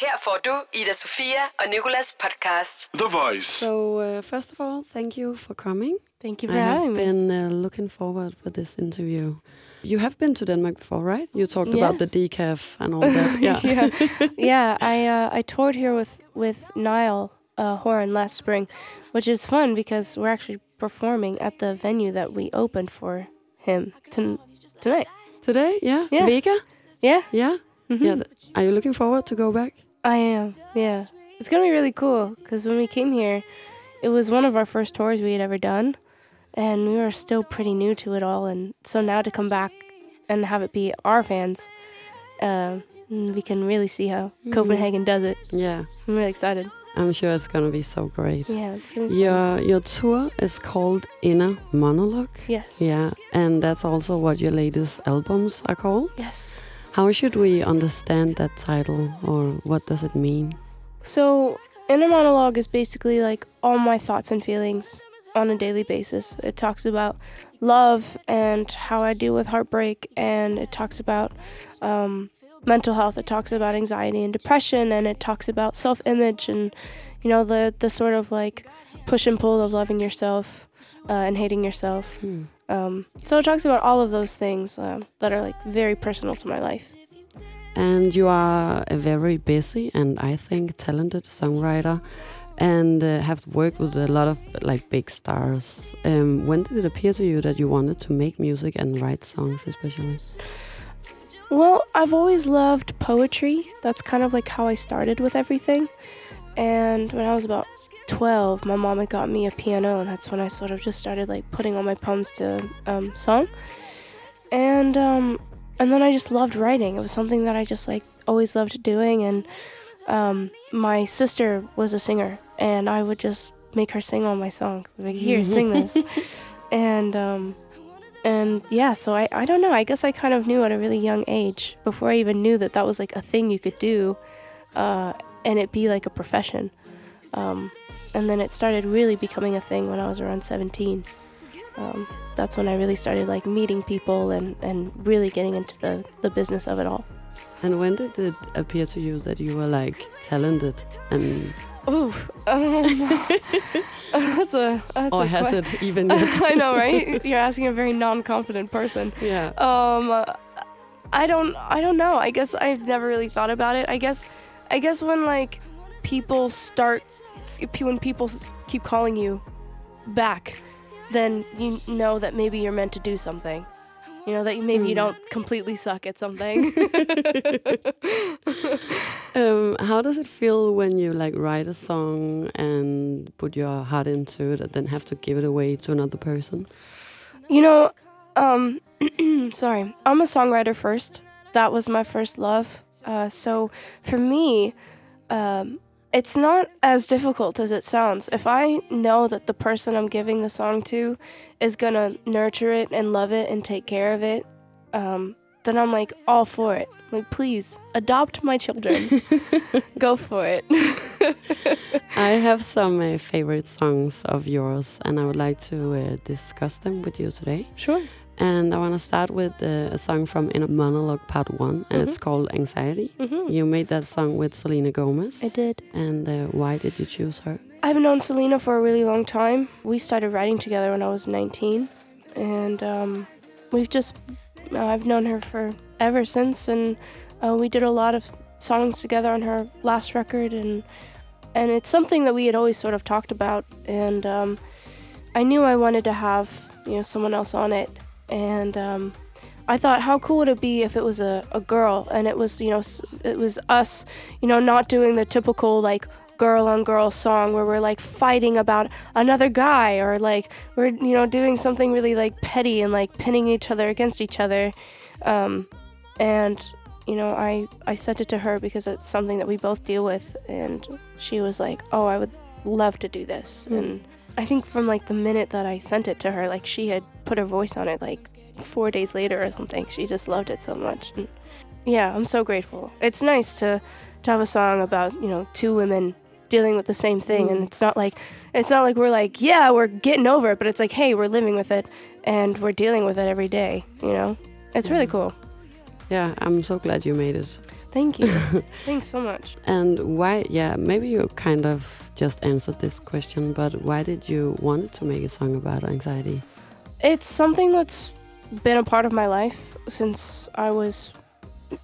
Her får du Ida-Sophia og Nikolas podcast. The Voice. So, uh, first of all, thank you for coming. Thank you for I have having me. been uh, looking forward for this interview. You have been to Denmark before, right? You talked about the Yes. decaf and all that. Yeah. yeah, yeah. I uh, I toured here with with Niall uh, Horan last spring, which is fun because we're actually performing at the venue that we opened for him ton- tonight. Today, yeah. Yeah. Vega, Yeah, yeah. Mhm. Yeah. th- Are you looking forward to go back? I am. Yeah, it's gonna be really cool because when we came here, it was one of our first tours we had ever done, and we were still pretty new to it all. And so now to come back and have it be our fans, uh, we can really see how Copenhagen does it. Yeah. I'm really excited. I'm sure it's gonna be so great. Yeah, it's gonna be fun. Your your tour is called Inner Monologue. Yes. Yeah, and that's also what your latest albums are called. Yes. How should we understand that title, or what does it mean? So, inner monologue is basically like all my thoughts and feelings on a daily basis. It talks about love and how I deal with heartbreak, and it talks about um, mental health. It talks about anxiety and depression, and it talks about self-image and you know the the sort of like push and pull of loving yourself uh, and hating yourself. Hmm. Um, so it talks about all of those things um, that are like very personal to my life. And you are a very busy and I think talented songwriter, and uh, have worked with a lot of like big stars. Um, when did it appear to you that you wanted to make music and write songs, especially? Well, I've always loved poetry. That's kind of like how I started with everything. And when I was about 12, my mom had got me a piano, and that's when I sort of just started like putting all my poems to um, song. And um, and then I just loved writing. It was something that I just like always loved doing. And um, my sister was a singer, and I would just make her sing all my songs. Like, here, sing this. and um, and yeah, so I, I don't know. I guess I kind of knew at a really young age, before I even knew that that was like a thing you could do, uh, and it be like a profession. Um, and then it started really becoming a thing when I was around 17. Um, that's when I really started like meeting people and, and really getting into the, the business of it all. And when did it appear to you that you were like talented and Oof. Um, that's a. That's or a has it even yet? I know, right? You're asking a very non-confident person. yeah. Um, I don't, I don't know. I guess I've never really thought about it. I guess, I guess when like people start, when people keep calling you back, then you know that maybe you're meant to do something. You know that you- maybe you Hmm. don't completely suck at something. Um, how does it feel when you like write a song and put your heart into it and then have to give it away to another person? You know, um, sorry, I'm a songwriter first. That was my first love. Uh, so for me, um, it's not as difficult as it sounds. If I know that the person I'm giving the song to is gonna nurture it and love it and take care of it, um, then I'm like all for it. Like, please adopt my children. Go for it. I have some uh, favorite songs of yours, and I would like to uh, discuss them with you today. sure. And I want to start with uh, a song from Inner Monologue Part One, and it's Mhm. called Anxiety. hmm You made that song with Selena Gomez. I did. And uh, why did you choose her? I've known Selena for a really long time. We started writing together when I was 19, and um, we've just uh, I've known her for ever since, and uh, we did a lot of songs together on her last record, and and it's something that we had always sort of talked about, and um, I knew I wanted to have you know someone else on it, and um, I thought how cool would it be if it was a, a girl, and it was you know it was us, you know, not doing the typical like girl on girl song where we're like fighting about another guy or like we're you know doing something really like petty and like pinning each other against each other. Um, and you know I I sent it to her because it's something that we both deal with. And she was like oh I would love to do this. Mm. and I think from like the minute that I sent it to her like she had put her voice on it like 4 days later or something. She just loved it so much. And yeah I'm so grateful. It's nice to to have a song about you know two women dealing with the same thing. And Mm. it's not like it's not like we're like yeah we're getting over it but it's like hey we're living with it and we're dealing with it every day you know? It's really cool Yeah, I'm so glad you made it. Thank you. Thanks so much. And why? Yeah, maybe you kind of just answered this question, but why did you want to make a song about anxiety? It's something that's been a part of my life since I was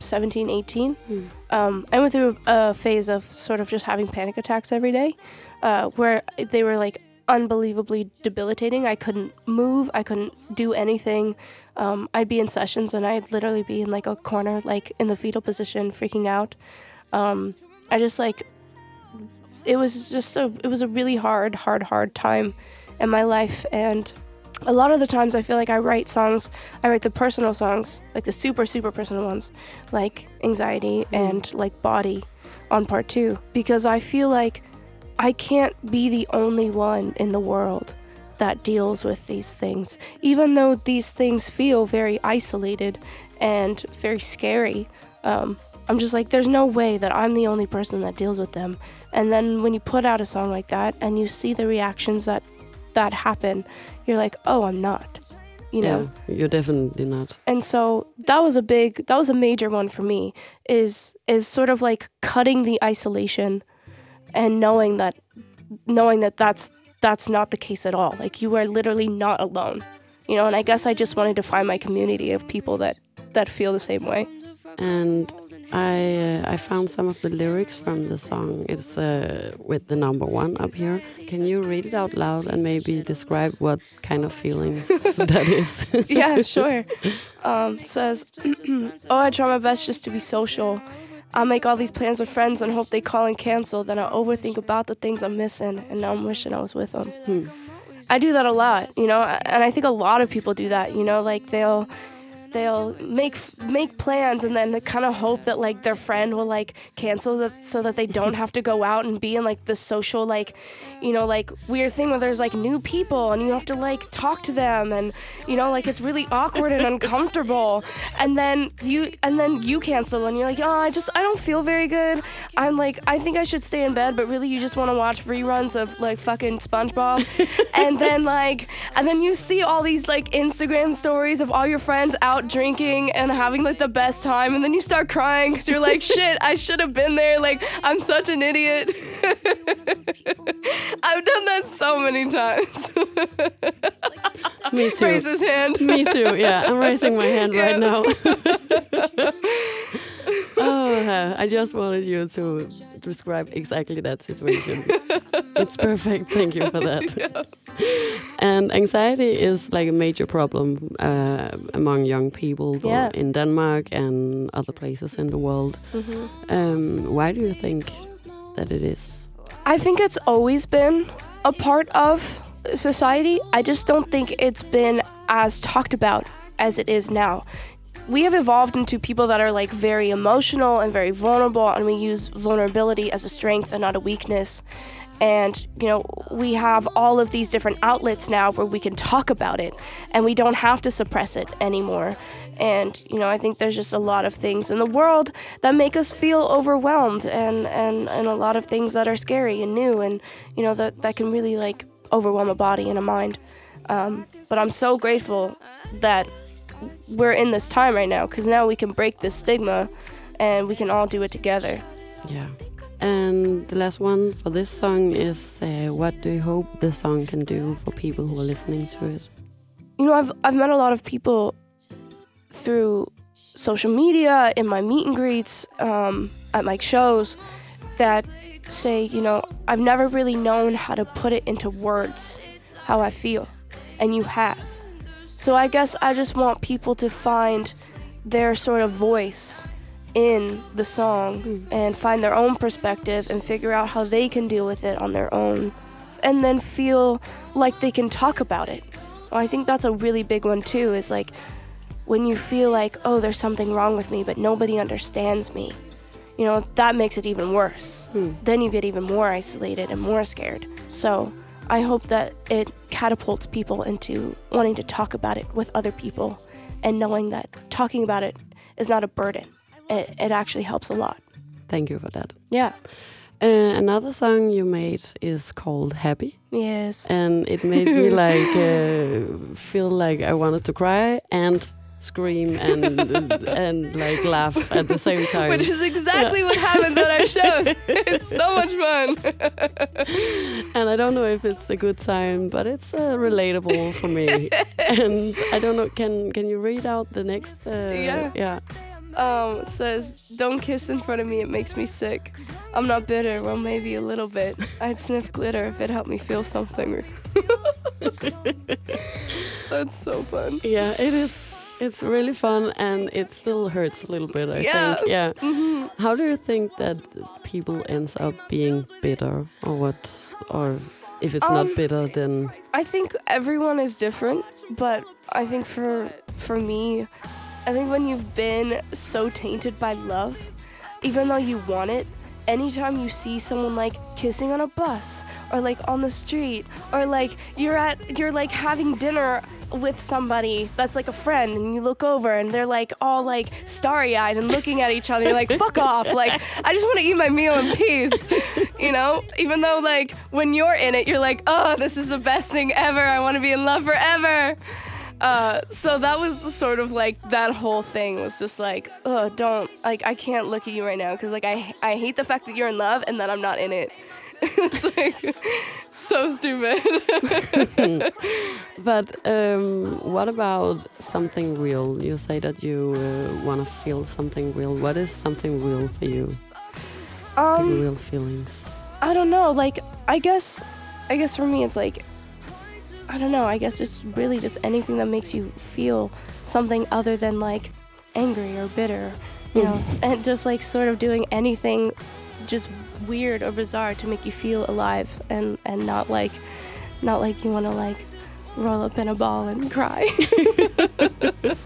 17, 18. Mm. Um, I went through a phase of sort of just having panic attacks every day, uh, where they were like unbelievably debilitating. I couldn't move, I couldn't do anything. Um, I'd be in sessions and I'd literally be in like a corner, like in the fetal position, freaking out. Um, I just like, it was just a, it was a really hard, hard, hard time in my life. And a lot of the times I feel like I write songs, I write the personal songs, like the super, super personal ones, like anxiety Mm. and like body on part two, because I feel like I can't be the only one in the world that deals with these things. Even though these things feel very isolated and very scary, um, I'm just like, there's no way that I'm the only person that deals with them. And then when you put out a song like that and you see the reactions that that happen, you're like, oh, I'm not. You know? yeah, you're definitely not. and so that was a big that was a major one for me is is sort of like cutting the isolation and knowing that knowing that that's that's not the case at all like you are literally not alone you know and i guess i just wanted to find my community of people that that feel the same way And I uh, I found some of the lyrics from the song. It's uh, with the number one up here. Can you read it out loud and maybe describe what kind of feelings that is? yeah sure um, says oh i try my best just to be social I'll make all these plans with friends and hope they call and cancel. Then I overthink about the things I'm missing, and now I'm wishing I was with them. Hmm. I do that a lot, you know, and I think a lot of people do that. You know, like they'll they'll make make plans and then they kind of hope that like their friend will like cancel that so that they don't have to go out and be in like the social like you know like weird thing where there's like new people and you have to like talk to them and you know like it's really awkward and uncomfortable. And then you and then you cancel and you're like oh I just I don't feel very good. I'm like I think I should stay in bed but really you just want to watch reruns of like fucking SpongeBob. And then like and then you see all these like Instagram stories of all your friends out drinking and having like the best time and then you start crying because you're like shit I should have been there like I'm such an idiot I've done that so many times Me too. raise his hand Me too. Yeah, I'm raising my hand right now. Oh, I just wanted you to describe exactly that situation. it's perfect. Thank you for that. And anxiety is like a major problem uh, among young people Yeah. in Denmark and other places in the world. Mhm. Um, why do you think that it is? I think it's always been a part of society. I just don't think it's been as talked about as it is now. We have evolved into people that are like very emotional and very vulnerable, and we use vulnerability as a strength and not a weakness. And, you know, we have all of these different outlets now where we can talk about it and we don't have to suppress it anymore. And, you know, I think there's just a lot of things in the world that make us feel overwhelmed and, and, and a lot of things that are scary and new and, you know, that, that can really like overwhelm a body and a mind. Um, but I'm so grateful that we're in this time right now because now we can break this stigma and we can all do it together. Yeah. And the last one for this song is uh, what do you hope the song can do for people who are listening to it? you know, I've I've met a lot of people through social media, in my meet and greets, um, at my shows, that say, you know, I've never really known how to put it into words, how I feel, and you have. So I guess I just want people to find their sort of voice in the song and find their own perspective and figure out how they can deal with it on their own and then feel like they can talk about it. I think that's a really big one too is like when you feel like, oh, there's something wrong with me, but nobody understands me. You know, that makes it even worse. Hmm. Then you get even more isolated and more scared. So I hope that it catapults people into wanting to talk about it with other people and knowing that talking about it is not a burden. It, it actually helps a lot. Thank you for that. Yeah. Uh, another song you made is called Happy, Yes. and it made me like uh, feel like I wanted to cry and scream and and like laugh at the same time. Which is exactly what happens at our shows. it's so much fun. and I don't know if it's a good sign, but it's uh, relatable for me. and I don't know. Can can you read out the next? Uh, Yeah. Yeah. Um, it says, "Don't kiss in front of me; it makes me sick. I'm not bitter. Well, maybe a little bit. I'd sniff glitter if it helped me feel something." That's so fun. Yeah. It is. It's really fun, and it still hurts a little bit. I Yeah. think. Yeah. hmm How do you think that people ends up being bitter, or what, or if it's Um, not bitter, then I think everyone is different, but I think for for me, I think when you've been so tainted by love, even though you want it, anytime you see someone like kissing on a bus or like on the street or like you're at you're like having dinner with somebody that's like a friend and you look over and they're like all like starry-eyed and looking at each other you're like fuck off like i just want to eat my meal in peace you know? Even though like when you're in it you're like oh this is the best thing ever. I want to be in love forever uh, so that was sort of like that whole thing was just like, oh, don't like I can't look at you right now because like I I hate the fact that you're in love and that I'm not in it. it's like so stupid. But um, what about something real? You say that you uh, want to feel something real. What is something real for you? Like um, real feelings. I don't know. Like I guess, I guess for me it's like, I don't know. I guess it's really just anything that makes you feel something other than like angry or bitter, you know, and just like sort of doing anything just weird or bizarre to make you feel alive and and not like, not like you want to like roll up in a ball and cry.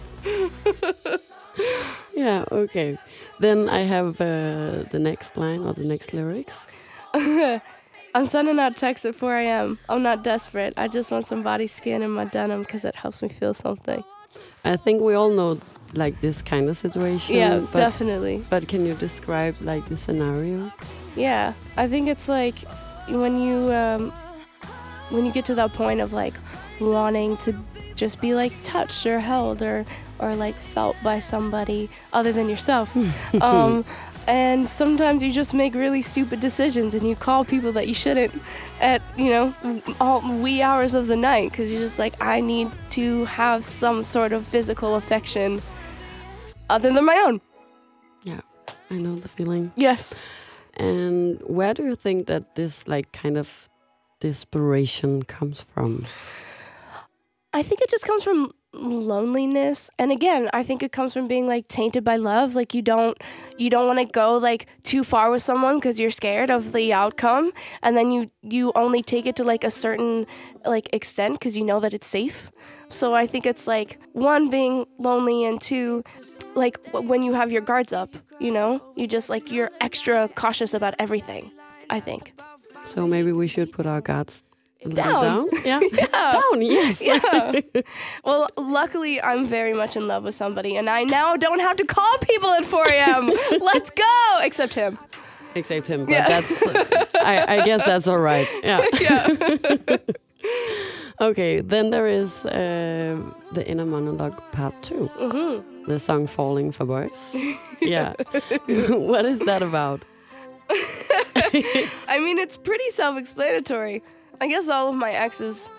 Yeah. Okay. Then I have uh, the next line or the next lyrics. I'm sending out texts at 4 a.m. I'm not desperate. I just want some body skin in my denim because it helps me feel something. I think we all know like this kind of situation. Yeah, but, definitely. But can you describe like the scenario? Yeah, I think it's like when you um, when you get to that point of like wanting to just be like touched or held or or like felt by somebody other than yourself. um, and sometimes you just make really stupid decisions and you call people that you shouldn't at you know all wee hours of the night because you're just like I need to have some sort of physical affection other than my own. Yeah, I know the feeling. Yes. And where do you think that this like kind of desperation comes from? I think it just comes from loneliness. And again i think it comes from being like tainted by love. Like you don't you don't want to go like too far with someone because you're scared of the outcome. And then you you only take it to like a certain like extent because you know that it's safe. So i think it's like one being lonely and two like when you have your guards up you know? You just like you're extra cautious about everything i think. So maybe we should put our guards Down. down. Yeah. yeah down. Yes. Yeah. well, luckily, I'm very much in love with somebody, and I now don't have to call people at 4 a.m. Let's go! Except him. Except him. But Yeah. that's. I, I guess that's all right. Yeah. Yeah. Okay. Then there is uh, the inner monologue part two. hmm The song "Falling for Boys." yeah. what is that about? I mean, it's pretty self explanatory. I guess all of my exes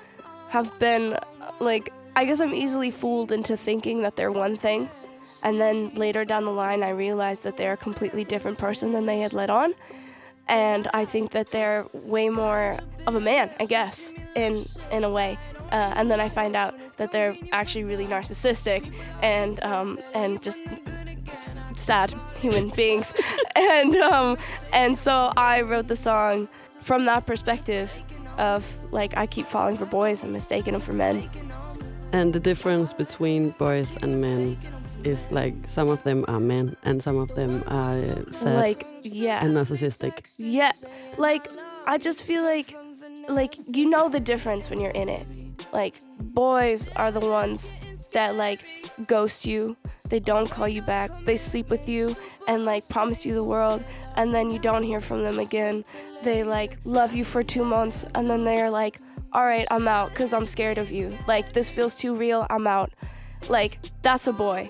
have been like, I guess I'm easily fooled into thinking that they're one thing. And then later down the line, I realized that they're a completely different person than they had let on. And I think that they're way more of a man, I guess, in in a way. Uh, and then I find out that they're actually really narcissistic and um, and just sad human beings. and um, and so I wrote the song from that perspective of like I keep falling for boys and mistaking them for men. And the difference between boys and men is like some of them are men and some of them are sad Like yeah, and narcissistic. yeah. Like I just feel like like you know the difference when you're in it. Like boys are the ones that like ghost you. They don't call you back. They sleep with you and like promise you the world and then you don't hear from them again. They like love you for 2 months and then they're like, "All right, I'm out cuz I'm scared of you. Like this feels too real. I'm out." like that's a boy.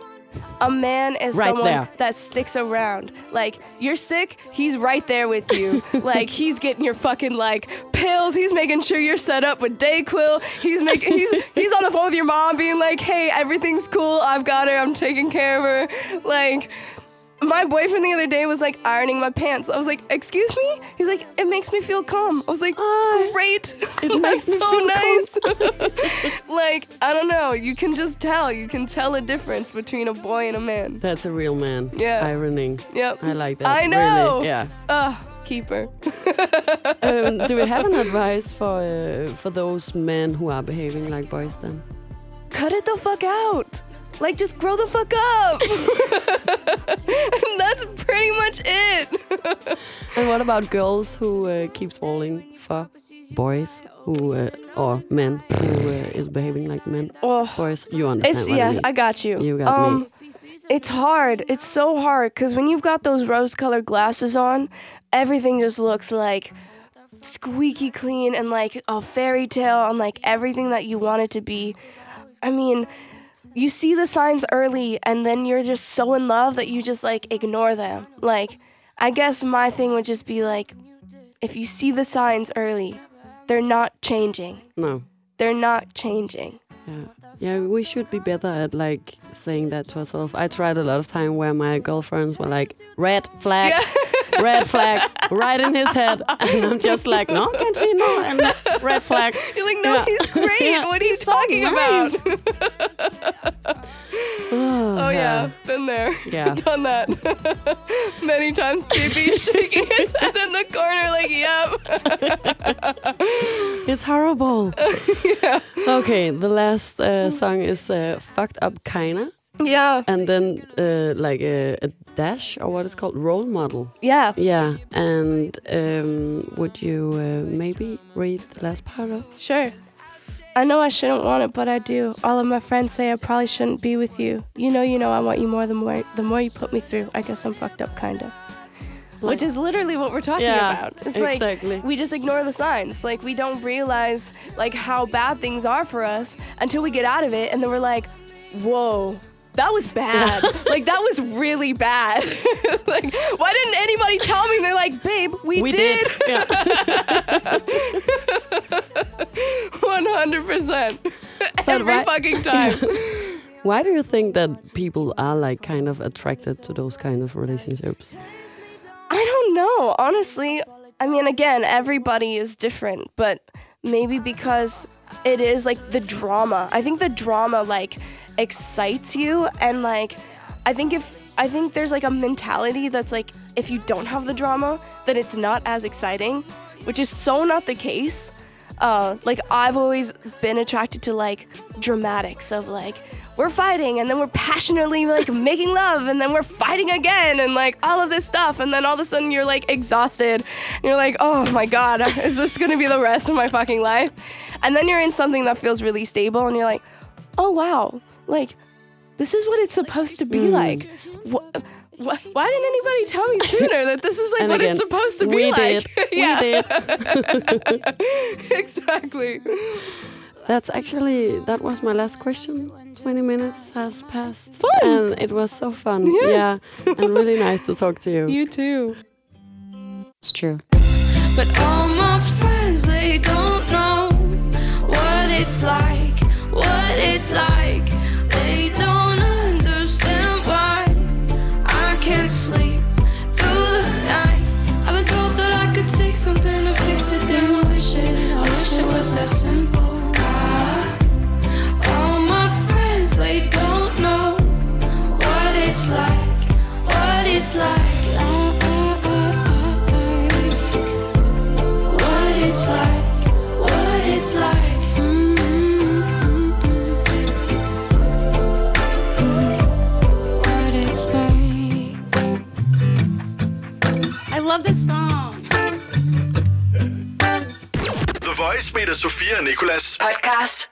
A man is Right someone there. that sticks around. Like you're sick, he's right there with you. like he's getting your fucking like pills. He's making sure you're set up with Dayquil. He's making he's he's on the phone with your mom, being like, "Hey, everything's cool. I've got her. I'm taking care of her." Like my boyfriend the other day was like ironing my pants. I was like, "Excuse me?" He's like, "It makes me feel calm." I was like, "Great, it makes me so feel nice." like I don't know, you can just tell. You can tell a difference between a boy and a man. That's a real man. Yeah. Ironing. Yep. I like that. I know. Really. Yeah. Ugh, keeper. um, do we have an advice for uh, for those men who are behaving like boys then? Cut it the fuck out. Like just grow the fuck up. and that's pretty much it. And what about girls who uh, keeps falling for boys who uh, or men who uh, is behaving like men? Oh, Boys, you understand? it's what I mean. I got you. You got me. um, It's hard. It's so hard because when you've got those rose-colored glasses on, everything just looks like squeaky clean and like a fairy tale and like everything that you want it to be. I mean, you see the signs early and then you're just so in love that you just like ignore them. Like, I guess my thing would just be like, if you see the signs early, they're not changing. no. They're not changing. Yeah. Yeah, we should be better at like saying that to ourselves. I tried a lot of time where my girlfriends were like, red flag, red flag, right in his head. And I'm just like, no, can she not? And red flag. You're like, no, Yeah. he's great. Yeah, What are you talking about? Oh yeah, been there, Yeah. done that many times. JB shaking his head in the corner, like, "Yep." It's horrible. Okay, the last uh, song is uh, Fucked Up Kinda. Yeah, And then uh, like a, a dash or what is called role model. yeah, Yeah. And um, would you uh, maybe read the last part of? sure. I know I shouldn't want it, but I do. All of my friends say I probably shouldn't be with you. You know, you know, I want you more the more the more you put me through. I guess I'm fucked up, kinda. Which is literally what we're talking Yeah, about. It's like exactly. we just ignore the signs. Like we don't realize like how bad things are for us until we get out of it, and then we're like, "Whoa, that was bad. like that was really bad. like why didn't anybody tell me?" They're like, "Babe, we, We did. One hundred percent every right- fucking time." Why do you think that people are like kind of attracted to those kind of relationships? I don't know, honestly. I mean, again, everybody is different, but maybe because it is like the drama. I think the drama like excites you and like I think if I think there's like a mentality that's like if you don't have the drama, then it's not as exciting, which is so not the case. Uh, like I've always been attracted to like dramatics of like we're fighting and then we're passionately like making love and then we're fighting again and like all of this stuff and then all of a sudden you're like exhausted and you're like oh my god is this gonna be the rest of my fucking life? And then you're in something that feels really stable and you're like oh wow like this is what it's supposed to be like what, wh- why didn't anybody tell me sooner that this is like what again, it's supposed to be we like did. yeah We did. exactly That's actually that was my last question. Twenty minutes has passed, Fun. and it was so fun. Yes. Yeah, and really nice to talk to you. you too It's true. But all my friends, they don't know what it's like, what it's like. Podcast